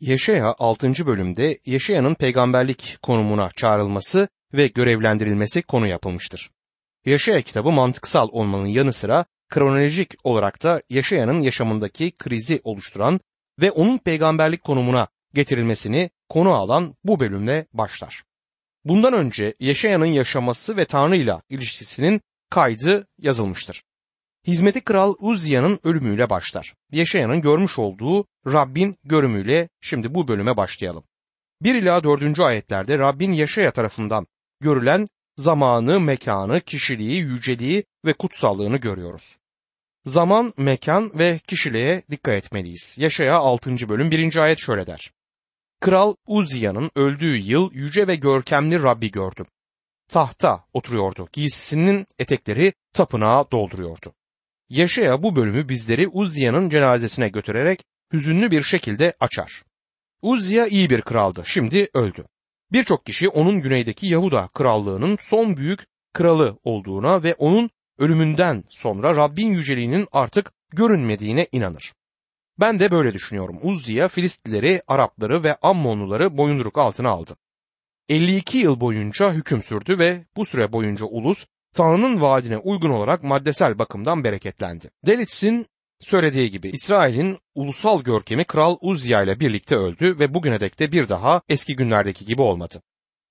Yeşaya 6. bölümde Yeşaya'nın peygamberlik konumuna çağrılması ve görevlendirilmesi konu yapılmıştır. Yeşaya kitabı mantıksal olmanın yanı sıra kronolojik olarak da Yeşaya'nın yaşamındaki krizi oluşturan ve onun peygamberlik konumuna getirilmesini konu alan bu bölümle başlar. Bundan önce Yeşaya'nın yaşaması ve Tanrı ile ilişkisinin kaydı yazılmıştır. Hizmeti Kral Uzziya'nın ölümüyle başlar. Yeşaya'nın görmüş olduğu Rabbin görümüyle şimdi bu bölüme başlayalım. 1 ila 4. ayetlerde Rabbin Yaşaya tarafından görülen zamanı, mekanı, kişiliği, yüceliği ve kutsallığını görüyoruz. Zaman, mekan ve kişiliğe dikkat etmeliyiz. Yaşaya 6. bölüm 1. ayet şöyle der. Kral Uzziya'nın öldüğü yıl yüce ve görkemli Rabbi gördüm. Tahta oturuyordu. Giysisinin etekleri tapınağı dolduruyordu. Yaşaya bu bölümü bizleri Uzziya'nın cenazesine götürerek hüzünlü bir şekilde açar. Uzziya iyi bir kraldı, şimdi öldü. Birçok kişi onun güneydeki Yahuda krallığının son büyük kralı olduğuna ve onun ölümünden sonra Rabbin yüceliğinin artık görünmediğine inanır. Ben de böyle düşünüyorum. Uzziya Filistlileri, Arapları ve Ammonluları boyunduruk altına aldı. 52 yıl boyunca hüküm sürdü ve bu süre boyunca ulus Tanrı'nın vaadine uygun olarak maddesel bakımdan bereketlendi. Delitz'in söylediği gibi İsrail'in ulusal görkemi Kral Uzziya ile birlikte öldü ve bugüne dek de bir daha eski günlerdeki gibi olmadı.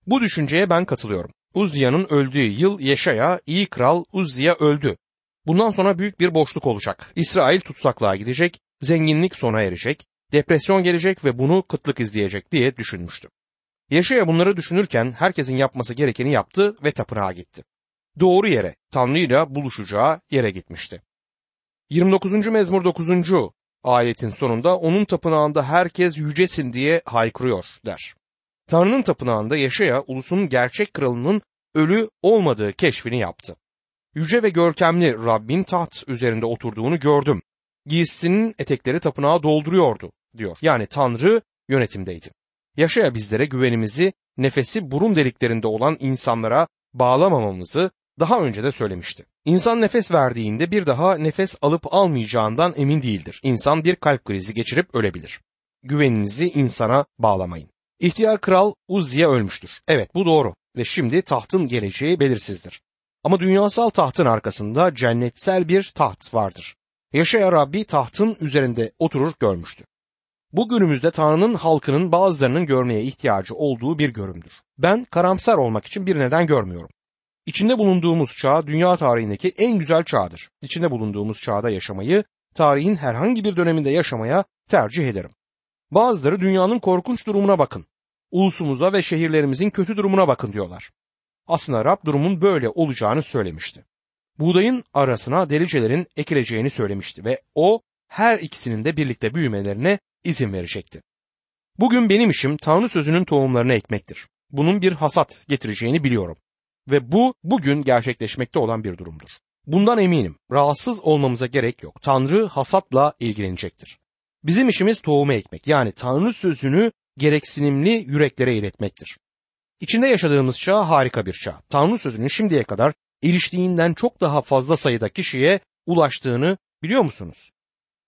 Bu düşünceye ben katılıyorum. Uzziya'nın öldüğü yıl Yeşaya, iyi kral Uzziya öldü. Bundan sonra büyük bir boşluk olacak. İsrail tutsaklığa gidecek, zenginlik sona erecek, depresyon gelecek ve bunu kıtlık izleyecek diye düşünmüştü. Yaşaya bunları düşünürken herkesin yapması gerekeni yaptı ve tapınağa gitti. Doğru yere, Tanrı ile buluşacağı yere gitmişti. 29. mezmur 9. ayetin sonunda onun tapınağında herkes yücesin diye haykırıyor der. Tanrı'nın tapınağında yaşaya ulusun gerçek kralının ölü olmadığı keşfini yaptı. Yüce ve görkemli Rabbin taht üzerinde oturduğunu gördüm. Giysisinin etekleri tapınağı dolduruyordu diyor. Yani Tanrı yönetimdeydi. Yaşaya bizlere güvenimizi nefesi burun deliklerinde olan insanlara bağlamamamızı daha önce de söylemişti. İnsan nefes verdiğinde bir daha nefes alıp almayacağından emin değildir. İnsan bir kalp krizi geçirip ölebilir. Güveninizi insana bağlamayın. İhtiyar kral Uzziye ölmüştür. Evet bu doğru ve şimdi tahtın geleceği belirsizdir. Ama dünyasal tahtın arkasında cennetsel bir taht vardır. Yaşaya Rabbi tahtın üzerinde oturur görmüştü. Bu günümüzde Tanrı'nın halkının bazılarının görmeye ihtiyacı olduğu bir görümdür. Ben karamsar olmak için bir neden görmüyorum. İçinde bulunduğumuz çağ dünya tarihindeki en güzel çağdır. İçinde bulunduğumuz çağda yaşamayı, tarihin herhangi bir döneminde yaşamaya tercih ederim. Bazıları dünyanın korkunç durumuna bakın. Ulusumuza ve şehirlerimizin kötü durumuna bakın diyorlar. Aslında Rab durumun böyle olacağını söylemişti. Buğdayın arasına delicelerin ekileceğini söylemişti ve o her ikisinin de birlikte büyümelerine izin verecekti. Bugün benim işim Tanrı sözünün tohumlarını ekmektir. Bunun bir hasat getireceğini biliyorum. Ve bu bugün gerçekleşmekte olan bir durumdur. Bundan eminim. Rahatsız olmamıza gerek yok. Tanrı hasatla ilgilenecektir. Bizim işimiz tohumu ekmek. Yani Tanrı sözünü gereksinimli yüreklere iletmektir. İçinde yaşadığımız çağ harika bir çağ. Tanrı sözünün şimdiye kadar eriştiğinden çok daha fazla sayıda kişiye ulaştığını biliyor musunuz?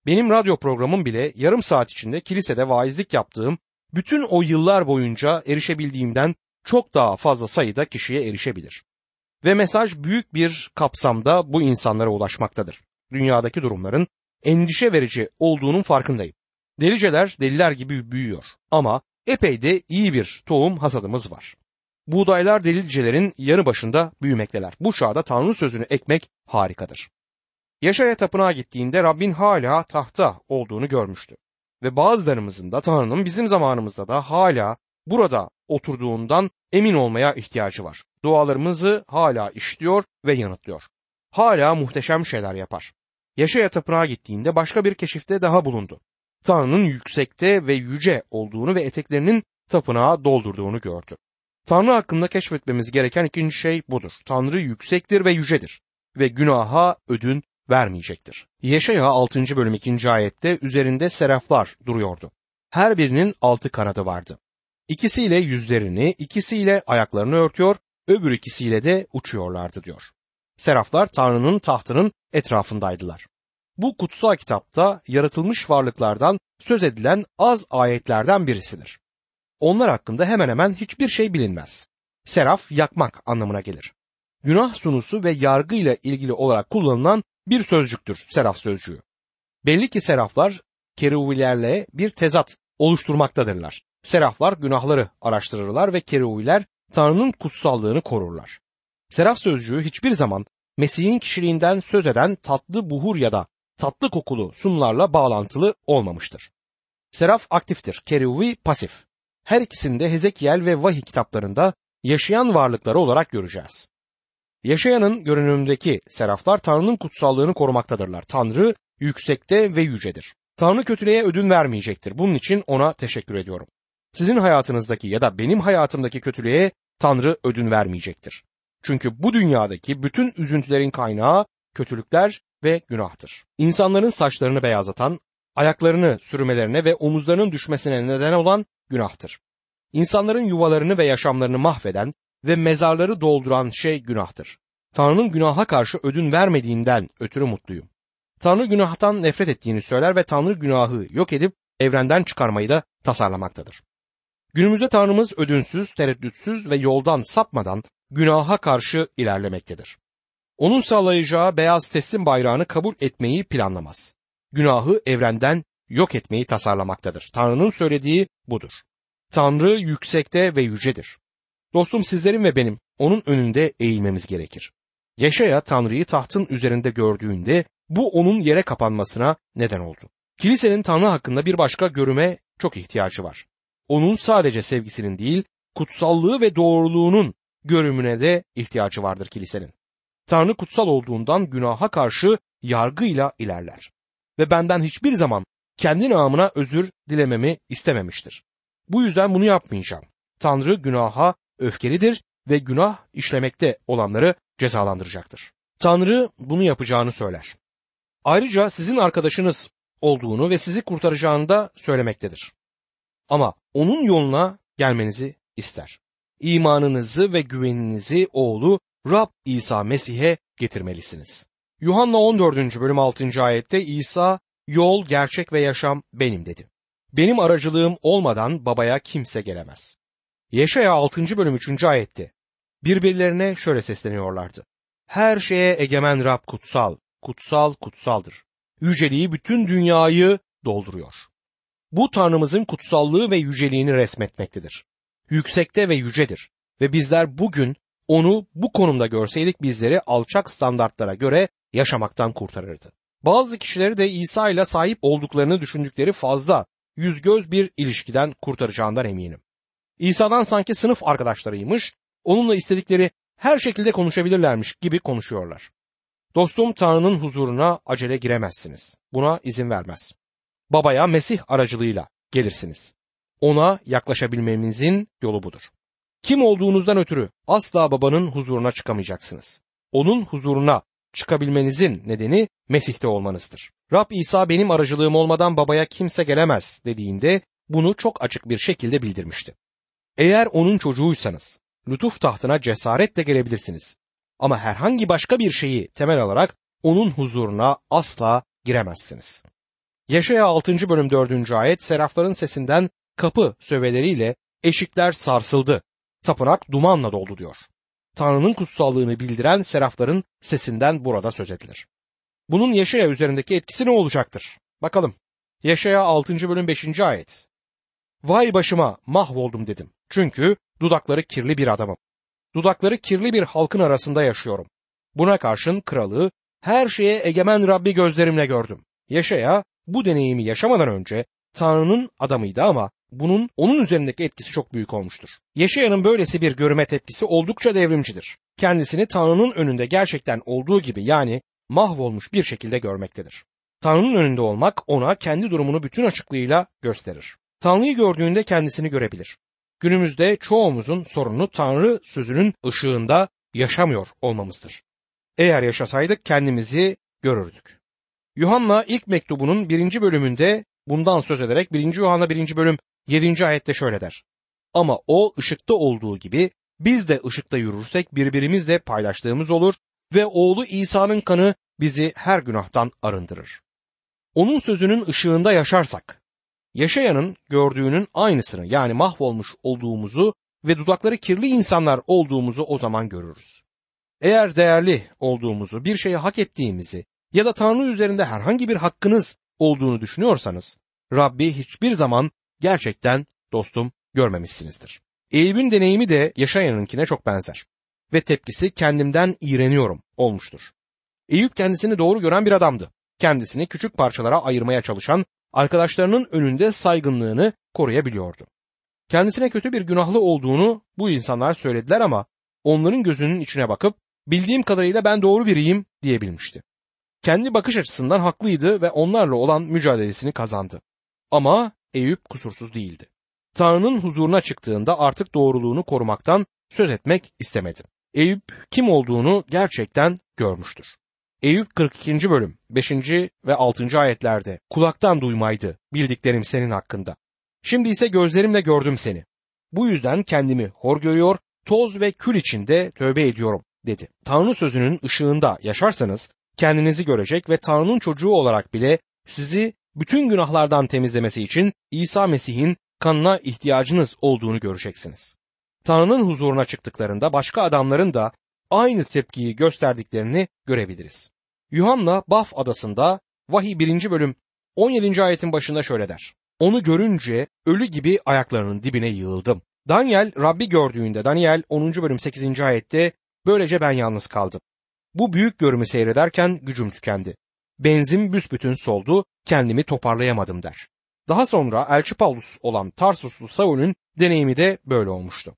Benim radyo programım bile yarım saat içinde kilisede vaizlik yaptığım bütün o yıllar boyunca erişebildiğimden çok daha fazla sayıda kişiye erişebilir. Ve mesaj büyük bir kapsamda bu insanlara ulaşmaktadır. Dünyadaki durumların endişe verici olduğunun farkındayım. Deliceler deliler gibi büyüyor ama epey de iyi bir tohum hasadımız var. Buğdaylar delicelerin yanı başında büyümekteler. Bu çağda Tanrı sözünü ekmek harikadır. Yaşaya tapınağa gittiğinde Rabbin hala tahta olduğunu görmüştü. Ve bazılarımızın da Tanrı'nın bizim zamanımızda da hala burada oturduğundan emin olmaya ihtiyacı var. Dualarımızı hala işliyor ve yanıtlıyor. Hala muhteşem şeyler yapar. Yaşaya tapınağa gittiğinde başka bir keşifte daha bulundu. Tanrı'nın yüksekte ve yüce olduğunu ve eteklerinin tapınağı doldurduğunu gördü. Tanrı hakkında keşfetmemiz gereken ikinci şey budur. Tanrı yüksektir ve yücedir ve günaha ödün vermeyecektir. Yeşaya 6. bölüm 2. ayette üzerinde seraflar duruyordu. Her birinin altı kanadı vardı. İkisiyle yüzlerini, ikisiyle ayaklarını örtüyor, öbür ikisiyle de uçuyorlardı diyor. Seraflar Tanrı'nın tahtının etrafındaydılar. bu kutsal kitapta yaratılmış varlıklardan söz edilen az ayetlerden birisidir. Onlar hakkında hemen hemen hiçbir şey bilinmez. Seraf yakmak anlamına gelir. Günah sunusu ve yargı ile ilgili olarak kullanılan bir sözcüktür seraf sözcüğü. Belli ki seraflar keruvilerle bir tezat oluşturmaktadırlar. Seraflar günahları araştırırlar ve keruviler Tanrı'nın kutsallığını korurlar. Seraf sözcüğü hiçbir zaman Mesih'in kişiliğinden söz eden tatlı buhur ya da tatlı kokulu sunlarla bağlantılı olmamıştır. Seraf aktiftir, keruvi pasif. Her ikisini de Hezekiel ve Vahiy kitaplarında yaşayan varlıkları olarak göreceğiz. Yaşayanın görünümündeki seraflar Tanrı'nın kutsallığını korumaktadırlar. Tanrı yüksekte ve yücedir. Tanrı kötülüğe ödün vermeyecektir. Bunun için ona teşekkür ediyorum. Sizin hayatınızdaki ya da benim hayatımdaki kötülüğe Tanrı ödün vermeyecektir. Çünkü bu dünyadaki bütün üzüntülerin kaynağı kötülükler ve günahtır. İnsanların saçlarını beyazlatan, ayaklarını sürmelerine ve omuzlarının düşmesine neden olan günahtır. İnsanların yuvalarını ve yaşamlarını mahveden ve mezarları dolduran şey günahtır. Tanrı'nın günaha karşı ödün vermediğinden ötürü mutluyum. Tanrı günahtan nefret ettiğini söyler ve Tanrı günahı yok edip evrenden çıkarmayı da tasarlamaktadır. Günümüzde Tanrımız ödünsüz, tereddütsüz ve yoldan sapmadan günaha karşı ilerlemektedir. Onun sağlayacağı beyaz teslim bayrağını kabul etmeyi planlamaz. Günahı evrenden yok etmeyi tasarlamaktadır. Tanrı'nın söylediği budur. Tanrı yüksekte ve yücedir. Dostum sizlerin ve benim onun önünde eğilmemiz gerekir. Yaşaya Tanrı'yı tahtın üzerinde gördüğünde bu onun yere kapanmasına neden oldu. Kilisenin Tanrı hakkında bir başka görüme çok ihtiyacı var. Onun sadece sevgisinin değil, kutsallığı ve doğruluğunun görümüne de ihtiyacı vardır kilisenin. Tanrı kutsal olduğundan günaha karşı yargıyla ilerler. Ve benden hiçbir zaman kendi namına özür dilememi istememiştir. Bu yüzden bunu yapmayacağım. Tanrı günaha öfkelidir ve günah işlemekte olanları cezalandıracaktır. Tanrı bunu yapacağını söyler. Ayrıca sizin arkadaşınız olduğunu ve sizi kurtaracağını da söylemektedir. Ama onun yoluna gelmenizi ister. İmanınızı ve güveninizi oğlu Rab İsa Mesih'e getirmelisiniz. Yuhanna 14. bölüm 6. ayette İsa yol, gerçek ve yaşam benim dedi. Benim aracılığım olmadan babaya kimse gelemez. Yeşaya 6. bölüm 3. ayette birbirlerine şöyle sesleniyorlardı. Her şeye egemen Rab kutsal, kutsal, kutsaldır. Yüceliği bütün dünyayı dolduruyor. Bu Tanrımızın kutsallığı ve yüceliğini resmetmektedir. Yüksekte ve yücedir ve bizler bugün onu bu konumda görseydik bizleri alçak standartlara göre yaşamaktan kurtarırdı. Bazı kişileri de İsa ile sahip olduklarını düşündükleri fazla yüz göz bir ilişkiden kurtaracağından eminim. İsa'dan sanki sınıf arkadaşlarıymış, onunla istedikleri her şekilde konuşabilirlermiş gibi konuşuyorlar. Dostum Tanrı'nın huzuruna acele giremezsiniz. Buna izin vermez. Babaya Mesih aracılığıyla gelirsiniz. Ona yaklaşabilmemizin yolu budur. Kim olduğunuzdan ötürü asla babanın huzuruna çıkamayacaksınız. Onun huzuruna çıkabilmenizin nedeni Mesih'te olmanızdır. Rab İsa benim aracılığım olmadan babaya kimse gelemez dediğinde bunu çok açık bir şekilde bildirmişti. Eğer onun çocuğuysanız lütuf tahtına cesaretle gelebilirsiniz. Ama herhangi başka bir şeyi temel alarak onun huzuruna asla giremezsiniz. Yaşaya 6. bölüm 4. ayet serafların sesinden kapı söveleriyle eşikler sarsıldı. Tapınak dumanla doldu diyor. Tanrı'nın kutsallığını bildiren serafların sesinden burada söz edilir. Bunun Yaşaya üzerindeki etkisi ne olacaktır? Bakalım. Yaşaya 6. bölüm 5. ayet. Vay başıma mahvoldum dedim. Çünkü dudakları kirli bir adamım. Dudakları kirli bir halkın arasında yaşıyorum. Buna karşın kralı her şeye egemen Rabbi gözlerimle gördüm. Yaşaya bu deneyimi yaşamadan önce Tanrı'nın adamıydı ama bunun onun üzerindeki etkisi çok büyük olmuştur. Yaşayanın böylesi bir görüme tepkisi oldukça devrimcidir. Kendisini Tanrı'nın önünde gerçekten olduğu gibi yani mahvolmuş bir şekilde görmektedir. Tanrı'nın önünde olmak ona kendi durumunu bütün açıklığıyla gösterir. Tanrı'yı gördüğünde kendisini görebilir. Günümüzde çoğumuzun sorunu Tanrı sözünün ışığında yaşamıyor olmamızdır. Eğer yaşasaydık kendimizi görürdük. Yuhanna ilk mektubunun birinci bölümünde bundan söz ederek 1. Yuhanna 1. bölüm 7. ayette şöyle der. Ama o ışıkta olduğu gibi biz de ışıkta yürürsek birbirimizle paylaştığımız olur ve oğlu İsa'nın kanı bizi her günahtan arındırır. onun sözünün ışığında yaşarsak, yaşayanın gördüğünün aynısını yani mahvolmuş olduğumuzu ve dudakları kirli insanlar olduğumuzu o zaman görürüz. Eğer değerli olduğumuzu, bir şeyi hak ettiğimizi ya da Tanrı üzerinde herhangi bir hakkınız olduğunu düşünüyorsanız, Rabbi hiçbir zaman gerçekten dostum görmemişsinizdir. Eyüp'ün deneyimi de yaşayanınkine çok benzer ve tepkisi kendimden iğreniyorum olmuştur. Eyüp kendisini doğru gören bir adamdı. Kendisini küçük parçalara ayırmaya çalışan arkadaşlarının önünde saygınlığını koruyabiliyordu. Kendisine kötü bir günahlı olduğunu bu insanlar söylediler ama onların gözünün içine bakıp bildiğim kadarıyla ben doğru biriyim diyebilmişti. Kendi bakış açısından haklıydı ve onlarla olan mücadelesini kazandı. Ama Eyüp kusursuz değildi. Tanrı'nın huzuruna çıktığında artık doğruluğunu korumaktan söz etmek istemedi. Eyüp kim olduğunu gerçekten görmüştür. Eyüp 42. bölüm 5. ve 6. ayetlerde kulaktan duymaydı bildiklerim senin hakkında. Şimdi ise gözlerimle gördüm seni. Bu yüzden kendimi hor görüyor, toz ve kül içinde tövbe ediyorum dedi. Tanrı sözünün ışığında yaşarsanız kendinizi görecek ve Tanrı'nın çocuğu olarak bile sizi bütün günahlardan temizlemesi için İsa Mesih'in kanına ihtiyacınız olduğunu göreceksiniz. Tanrı'nın huzuruna çıktıklarında başka adamların da aynı tepkiyi gösterdiklerini görebiliriz. Yuhanna Baf adasında Vahiy 1. bölüm 17. ayetin başında şöyle der. Onu görünce ölü gibi ayaklarının dibine yığıldım. Daniel Rabbi gördüğünde Daniel 10. bölüm 8. ayette böylece ben yalnız kaldım. Bu büyük görümü seyrederken gücüm tükendi. Benzin büsbütün soldu, kendimi toparlayamadım der. Daha sonra Elçi Paulus olan Tarsuslu Saul'ün deneyimi de böyle olmuştu.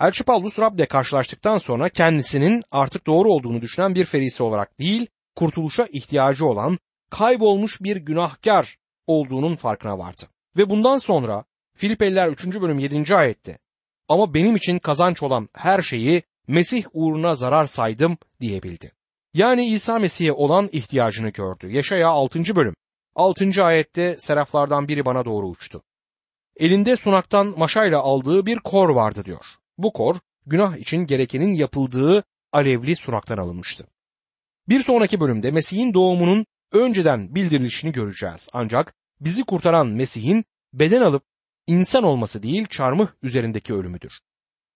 Elçi Paulus Rab'le karşılaştıktan sonra kendisinin artık doğru olduğunu düşünen bir ferisi olarak değil, kurtuluşa ihtiyacı olan kaybolmuş bir günahkar olduğunun farkına vardı. Ve bundan sonra Filipeliler 3. bölüm 7. ayette ama benim için kazanç olan her şeyi Mesih uğruna zarar saydım diyebildi. Yani İsa Mesih'e olan ihtiyacını gördü. Yaşaya 6. bölüm. 6. ayette seraflardan biri bana doğru uçtu. Elinde sunaktan maşayla aldığı bir kor vardı diyor. Bu kor günah için gerekenin yapıldığı alevli sunaktan alınmıştı. Bir sonraki bölümde Mesih'in doğumunun önceden bildirilişini göreceğiz. Ancak bizi kurtaran Mesih'in beden alıp insan olması değil çarmıh üzerindeki ölümüdür.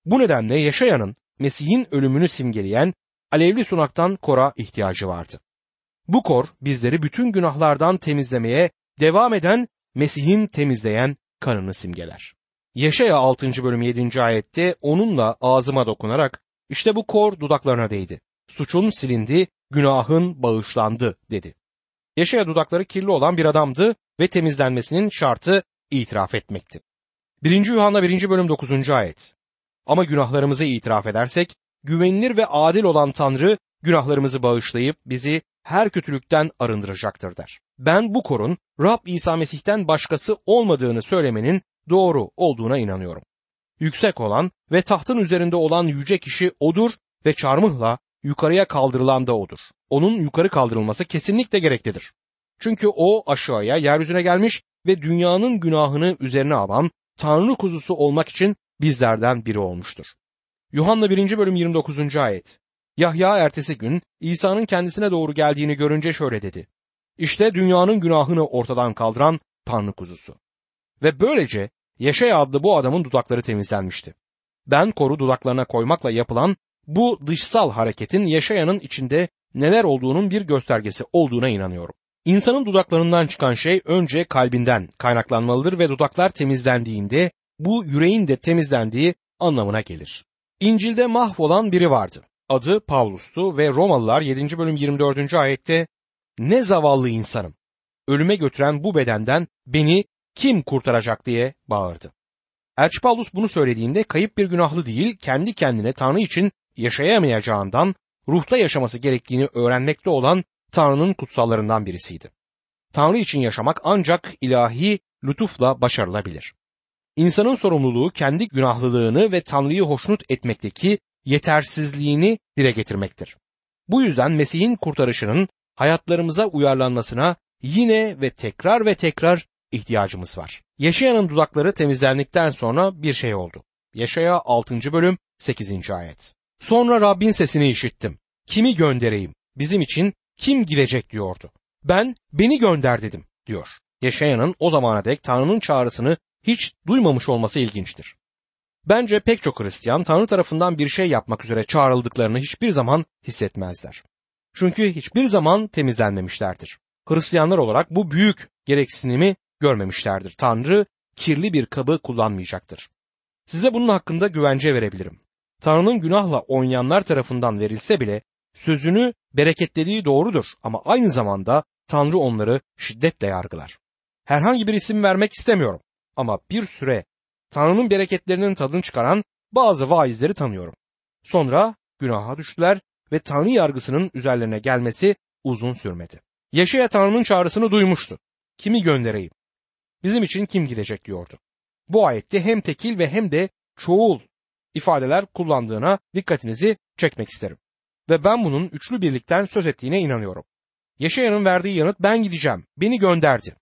Bu nedenle yaşayanın Mesih'in ölümünü simgeleyen alevli sunaktan kora ihtiyacı vardı. Bu kor bizleri bütün günahlardan temizlemeye devam eden Mesih'in temizleyen kanını simgeler. Yaşaya 6. bölüm 7. ayette onunla ağzıma dokunarak işte bu kor dudaklarına değdi. Suçun silindi, günahın bağışlandı dedi. Yaşaya dudakları kirli olan bir adamdı ve temizlenmesinin şartı itiraf etmekti. 1. Yuhanna 1. bölüm 9. ayet. Ama günahlarımızı itiraf edersek güvenilir ve adil olan Tanrı günahlarımızı bağışlayıp bizi her kötülükten arındıracaktır der. Ben bu korun Rab İsa Mesih'ten başkası olmadığını söylemenin doğru olduğuna inanıyorum. Yüksek olan ve tahtın üzerinde olan yüce kişi odur ve çarmıhla yukarıya kaldırılan da odur. Onun yukarı kaldırılması kesinlikle gereklidir. Çünkü o aşağıya yeryüzüne gelmiş ve dünyanın günahını üzerine alan Tanrı kuzusu olmak için bizlerden biri olmuştur. Yuhanna 1. bölüm 29. ayet. Yahya ertesi gün İsa'nın kendisine doğru geldiğini görünce şöyle dedi. İşte dünyanın günahını ortadan kaldıran Tanrı kuzusu. Ve böylece Yaşaya adlı bu adamın dudakları temizlenmişti. Ben koru dudaklarına koymakla yapılan bu dışsal hareketin yaşayanın içinde neler olduğunun bir göstergesi olduğuna inanıyorum. İnsanın dudaklarından çıkan şey önce kalbinden kaynaklanmalıdır ve dudaklar temizlendiğinde bu yüreğin de temizlendiği anlamına gelir. İncil'de mahvolan biri vardı. Adı Pavlus'tu ve Romalılar 7. bölüm 24. ayette ne zavallı insanım. Ölüme götüren bu bedenden beni kim kurtaracak diye bağırdı. Elçi Paulus bunu söylediğinde kayıp bir günahlı değil, kendi kendine Tanrı için yaşayamayacağından ruhta yaşaması gerektiğini öğrenmekte olan Tanrı'nın kutsallarından birisiydi. Tanrı için yaşamak ancak ilahi lütufla başarılabilir. İnsanın sorumluluğu kendi günahlılığını ve Tanrı'yı hoşnut etmekteki yetersizliğini dile getirmektir. Bu yüzden Mesih'in kurtarışının hayatlarımıza uyarlanmasına yine ve tekrar ve tekrar ihtiyacımız var. Yaşayanın dudakları temizlendikten sonra bir şey oldu. Yaşaya 6. bölüm 8. ayet. Sonra Rabbin sesini işittim. Kimi göndereyim? Bizim için kim gidecek diyordu. Ben beni gönder dedim diyor. Yaşayanın o zamana dek Tanrı'nın çağrısını hiç duymamış olması ilginçtir. Bence pek çok Hristiyan Tanrı tarafından bir şey yapmak üzere çağrıldıklarını hiçbir zaman hissetmezler. Çünkü hiçbir zaman temizlenmemişlerdir. Hristiyanlar olarak bu büyük gereksinimi görmemişlerdir. Tanrı kirli bir kabı kullanmayacaktır. Size bunun hakkında güvence verebilirim. Tanrı'nın günahla oynayanlar tarafından verilse bile sözünü bereketlediği doğrudur ama aynı zamanda Tanrı onları şiddetle yargılar. Herhangi bir isim vermek istemiyorum ama bir süre Tanrı'nın bereketlerinin tadını çıkaran bazı vaizleri tanıyorum. Sonra günaha düştüler ve Tanrı yargısının üzerlerine gelmesi uzun sürmedi. Yaşaya Tanrı'nın çağrısını duymuştu. Kimi göndereyim? Bizim için kim gidecek diyordu. Bu ayette hem tekil ve hem de çoğul ifadeler kullandığına dikkatinizi çekmek isterim. Ve ben bunun üçlü birlikten söz ettiğine inanıyorum. Yaşayanın verdiği yanıt ben gideceğim, beni gönderdi.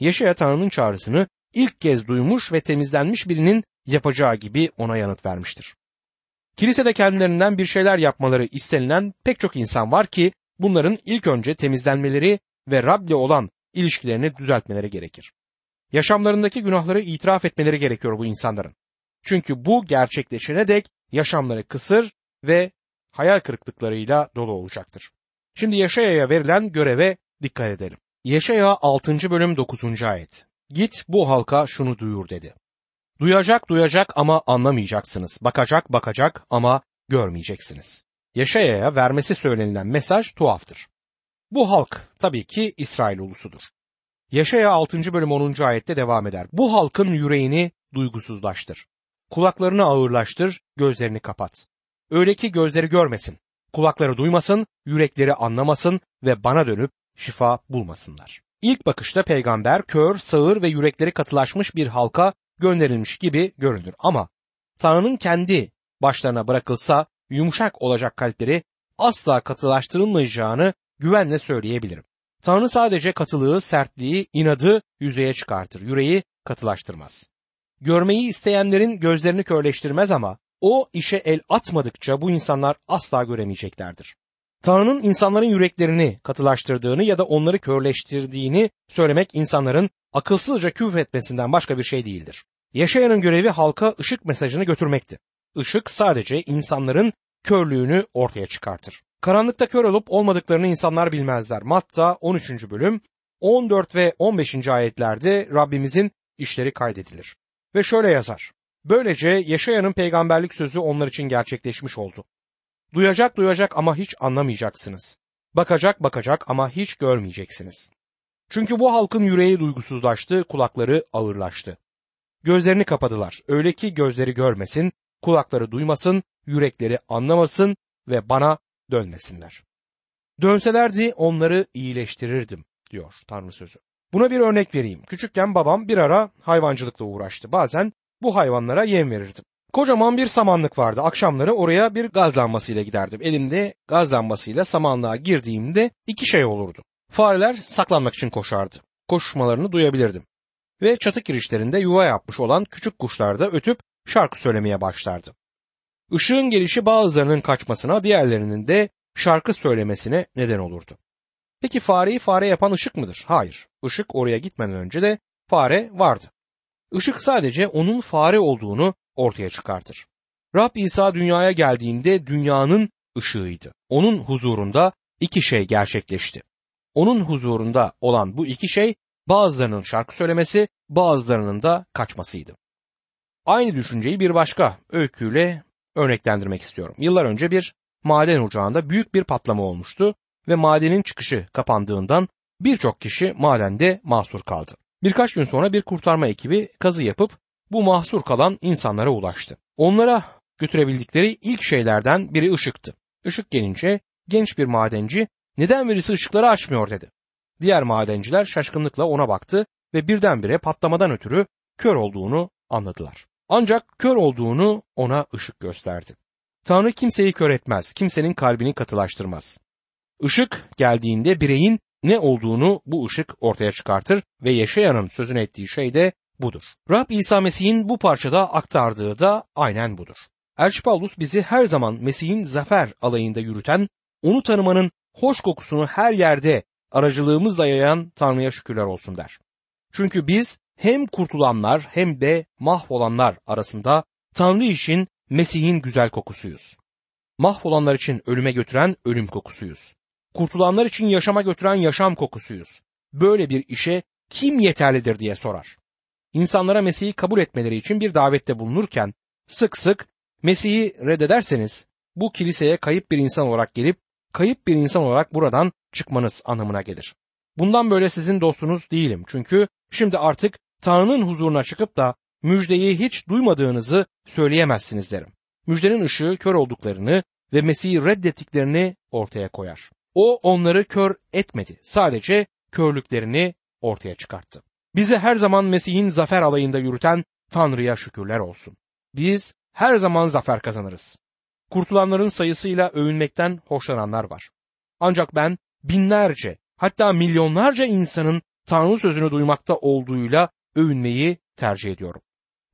Yaşaya Tanrı'nın çağrısını ilk kez duymuş ve temizlenmiş birinin yapacağı gibi ona yanıt vermiştir. Kilisede kendilerinden bir şeyler yapmaları istenilen pek çok insan var ki bunların ilk önce temizlenmeleri ve Rab'le olan ilişkilerini düzeltmeleri gerekir. Yaşamlarındaki günahları itiraf etmeleri gerekiyor bu insanların. Çünkü bu gerçekleşene dek yaşamları kısır ve hayal kırıklıklarıyla dolu olacaktır. Şimdi Yaşaya'ya verilen göreve dikkat edelim. Yaşaya 6. bölüm 9. ayet. Git bu halka şunu duyur dedi. Duyacak duyacak ama anlamayacaksınız. Bakacak bakacak ama görmeyeceksiniz. Yaşaya'ya vermesi söylenilen mesaj tuhaftır. Bu halk tabii ki İsrail ulusudur. Yaşaya 6. bölüm 10. ayette devam eder. Bu halkın yüreğini duygusuzlaştır. Kulaklarını ağırlaştır, gözlerini kapat. Öyle ki gözleri görmesin, kulakları duymasın, yürekleri anlamasın ve bana dönüp şifa bulmasınlar. İlk bakışta peygamber kör, sağır ve yürekleri katılaşmış bir halka gönderilmiş gibi görünür. Ama Tanrı'nın kendi başlarına bırakılsa yumuşak olacak kalpleri asla katılaştırılmayacağını güvenle söyleyebilirim. Tanrı sadece katılığı, sertliği, inadı yüzeye çıkartır. Yüreği katılaştırmaz. Görmeyi isteyenlerin gözlerini körleştirmez ama o işe el atmadıkça bu insanlar asla göremeyeceklerdir. Tanrı'nın insanların yüreklerini katılaştırdığını ya da onları körleştirdiğini söylemek insanların akılsızca küfretmesinden başka bir şey değildir. Yaşayanın görevi halka ışık mesajını götürmekti. Işık sadece insanların körlüğünü ortaya çıkartır. Karanlıkta kör olup olmadıklarını insanlar bilmezler. Matta 13. bölüm 14 ve 15. ayetlerde Rabbimizin işleri kaydedilir. Ve şöyle yazar. Böylece Yaşayan'ın peygamberlik sözü onlar için gerçekleşmiş oldu. Duyacak duyacak ama hiç anlamayacaksınız. Bakacak bakacak ama hiç görmeyeceksiniz. Çünkü bu halkın yüreği duygusuzlaştı, kulakları ağırlaştı. Gözlerini kapadılar. Öyle ki gözleri görmesin, kulakları duymasın, yürekleri anlamasın ve bana dönmesinler. Dönselerdi onları iyileştirirdim diyor Tanrı sözü. Buna bir örnek vereyim. Küçükken babam bir ara hayvancılıkla uğraştı. Bazen bu hayvanlara yem verirdim. Kocaman bir samanlık vardı. Akşamları oraya bir gaz lambasıyla giderdim. Elimde gaz lambasıyla samanlığa girdiğimde iki şey olurdu. Fareler saklanmak için koşardı. Koşuşmalarını duyabilirdim. Ve çatı girişlerinde yuva yapmış olan küçük kuşlar da ötüp şarkı söylemeye başlardı. Işığın gelişi bazılarının kaçmasına, diğerlerinin de şarkı söylemesine neden olurdu. Peki fareyi fare yapan ışık mıdır? Hayır. Işık oraya gitmeden önce de fare vardı. Işık sadece onun fare olduğunu ortaya çıkartır. Rab İsa dünyaya geldiğinde dünyanın ışığıydı. Onun huzurunda iki şey gerçekleşti. Onun huzurunda olan bu iki şey bazılarının şarkı söylemesi, bazılarının da kaçmasıydı. Aynı düşünceyi bir başka öyküyle örneklendirmek istiyorum. Yıllar önce bir maden ocağında büyük bir patlama olmuştu ve madenin çıkışı kapandığından birçok kişi madende mahsur kaldı. Birkaç gün sonra bir kurtarma ekibi kazı yapıp bu mahsur kalan insanlara ulaştı. Onlara götürebildikleri ilk şeylerden biri ışıktı. Işık gelince genç bir madenci neden birisi ışıkları açmıyor dedi. Diğer madenciler şaşkınlıkla ona baktı ve birdenbire patlamadan ötürü kör olduğunu anladılar. Ancak kör olduğunu ona ışık gösterdi. Tanrı kimseyi kör etmez, kimsenin kalbini katılaştırmaz. Işık geldiğinde bireyin ne olduğunu bu ışık ortaya çıkartır ve yaşayanın sözünü ettiği şey de budur. Rab İsa Mesih'in bu parçada aktardığı da aynen budur. Elçi Paulus bizi her zaman Mesih'in zafer alayında yürüten, onu tanımanın hoş kokusunu her yerde aracılığımızla yayan Tanrı'ya şükürler olsun der. Çünkü biz hem kurtulanlar hem de mahvolanlar arasında Tanrı için Mesih'in güzel kokusuyuz. Mahvolanlar için ölüme götüren ölüm kokusuyuz. Kurtulanlar için yaşama götüren yaşam kokusuyuz. Böyle bir işe kim yeterlidir diye sorar. İnsanlara Mesih'i kabul etmeleri için bir davette bulunurken sık sık Mesih'i reddederseniz bu kiliseye kayıp bir insan olarak gelip kayıp bir insan olarak buradan çıkmanız anlamına gelir. Bundan böyle sizin dostunuz değilim çünkü şimdi artık Tanrı'nın huzuruna çıkıp da müjdeyi hiç duymadığınızı söyleyemezsiniz derim. Müjdenin ışığı kör olduklarını ve Mesih'i reddettiklerini ortaya koyar. O onları kör etmedi. Sadece körlüklerini ortaya çıkarttı. Bizi her zaman Mesih'in zafer alayında yürüten Tanrı'ya şükürler olsun. Biz her zaman zafer kazanırız. Kurtulanların sayısıyla övünmekten hoşlananlar var. Ancak ben binlerce hatta milyonlarca insanın Tanrı sözünü duymakta olduğuyla övünmeyi tercih ediyorum.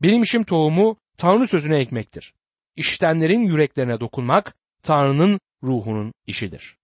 Benim işim tohumu Tanrı sözüne ekmektir. İşitenlerin yüreklerine dokunmak Tanrı'nın ruhunun işidir.